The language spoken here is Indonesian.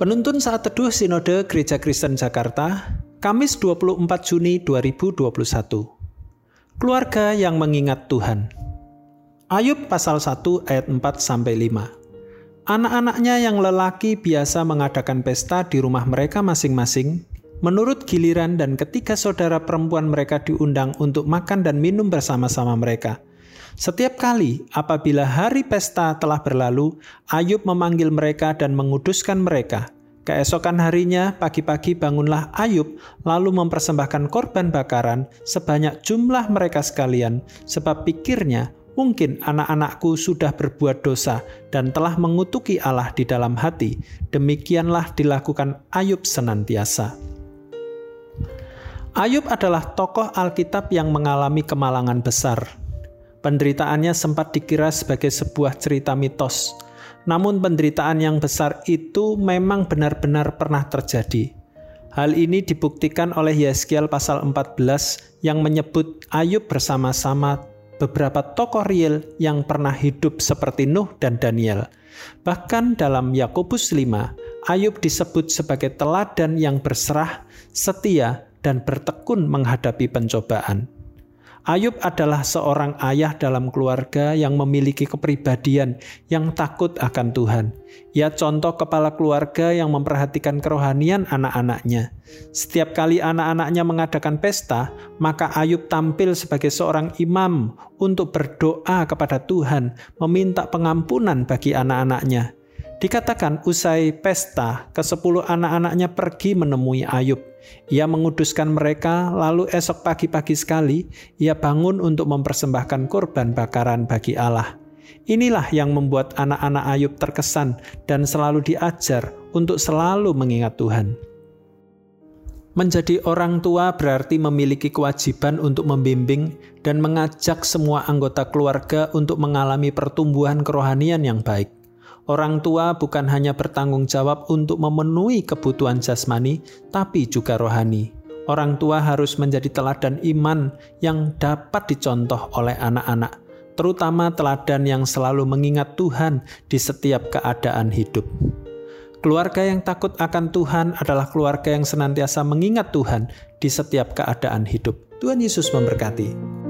Penuntun saat teduh Sinode Gereja Kristen Jakarta, Kamis 24 Juni 2021. Keluarga yang mengingat Tuhan. Ayub pasal 1 ayat 4 sampai 5. Anak-anaknya yang lelaki biasa mengadakan pesta di rumah mereka masing-masing menurut giliran dan ketika saudara perempuan mereka diundang untuk makan dan minum bersama-sama mereka. Setiap kali apabila hari pesta telah berlalu, Ayub memanggil mereka dan menguduskan mereka. Keesokan harinya, pagi-pagi bangunlah Ayub, lalu mempersembahkan korban bakaran sebanyak jumlah mereka sekalian, sebab pikirnya, mungkin anak-anakku sudah berbuat dosa dan telah mengutuki Allah di dalam hati. Demikianlah dilakukan Ayub senantiasa. Ayub adalah tokoh Alkitab yang mengalami kemalangan besar. Penderitaannya sempat dikira sebagai sebuah cerita mitos. Namun penderitaan yang besar itu memang benar-benar pernah terjadi. Hal ini dibuktikan oleh Yeskiel pasal 14 yang menyebut Ayub bersama-sama beberapa tokoh real yang pernah hidup seperti Nuh dan Daniel. Bahkan dalam Yakobus 5, Ayub disebut sebagai teladan yang berserah, setia, dan bertekun menghadapi pencobaan. Ayub adalah seorang ayah dalam keluarga yang memiliki kepribadian yang takut akan Tuhan. Ia contoh kepala keluarga yang memperhatikan kerohanian anak-anaknya. Setiap kali anak-anaknya mengadakan pesta, maka Ayub tampil sebagai seorang imam untuk berdoa kepada Tuhan, meminta pengampunan bagi anak-anaknya. Dikatakan usai pesta, kesepuluh anak-anaknya pergi menemui Ayub. Ia menguduskan mereka, lalu esok pagi-pagi sekali ia bangun untuk mempersembahkan korban bakaran bagi Allah. Inilah yang membuat anak-anak Ayub terkesan dan selalu diajar untuk selalu mengingat Tuhan. Menjadi orang tua berarti memiliki kewajiban untuk membimbing dan mengajak semua anggota keluarga untuk mengalami pertumbuhan kerohanian yang baik. Orang tua bukan hanya bertanggung jawab untuk memenuhi kebutuhan jasmani, tapi juga rohani. Orang tua harus menjadi teladan iman yang dapat dicontoh oleh anak-anak, terutama teladan yang selalu mengingat Tuhan di setiap keadaan hidup. Keluarga yang takut akan Tuhan adalah keluarga yang senantiasa mengingat Tuhan di setiap keadaan hidup. Tuhan Yesus memberkati.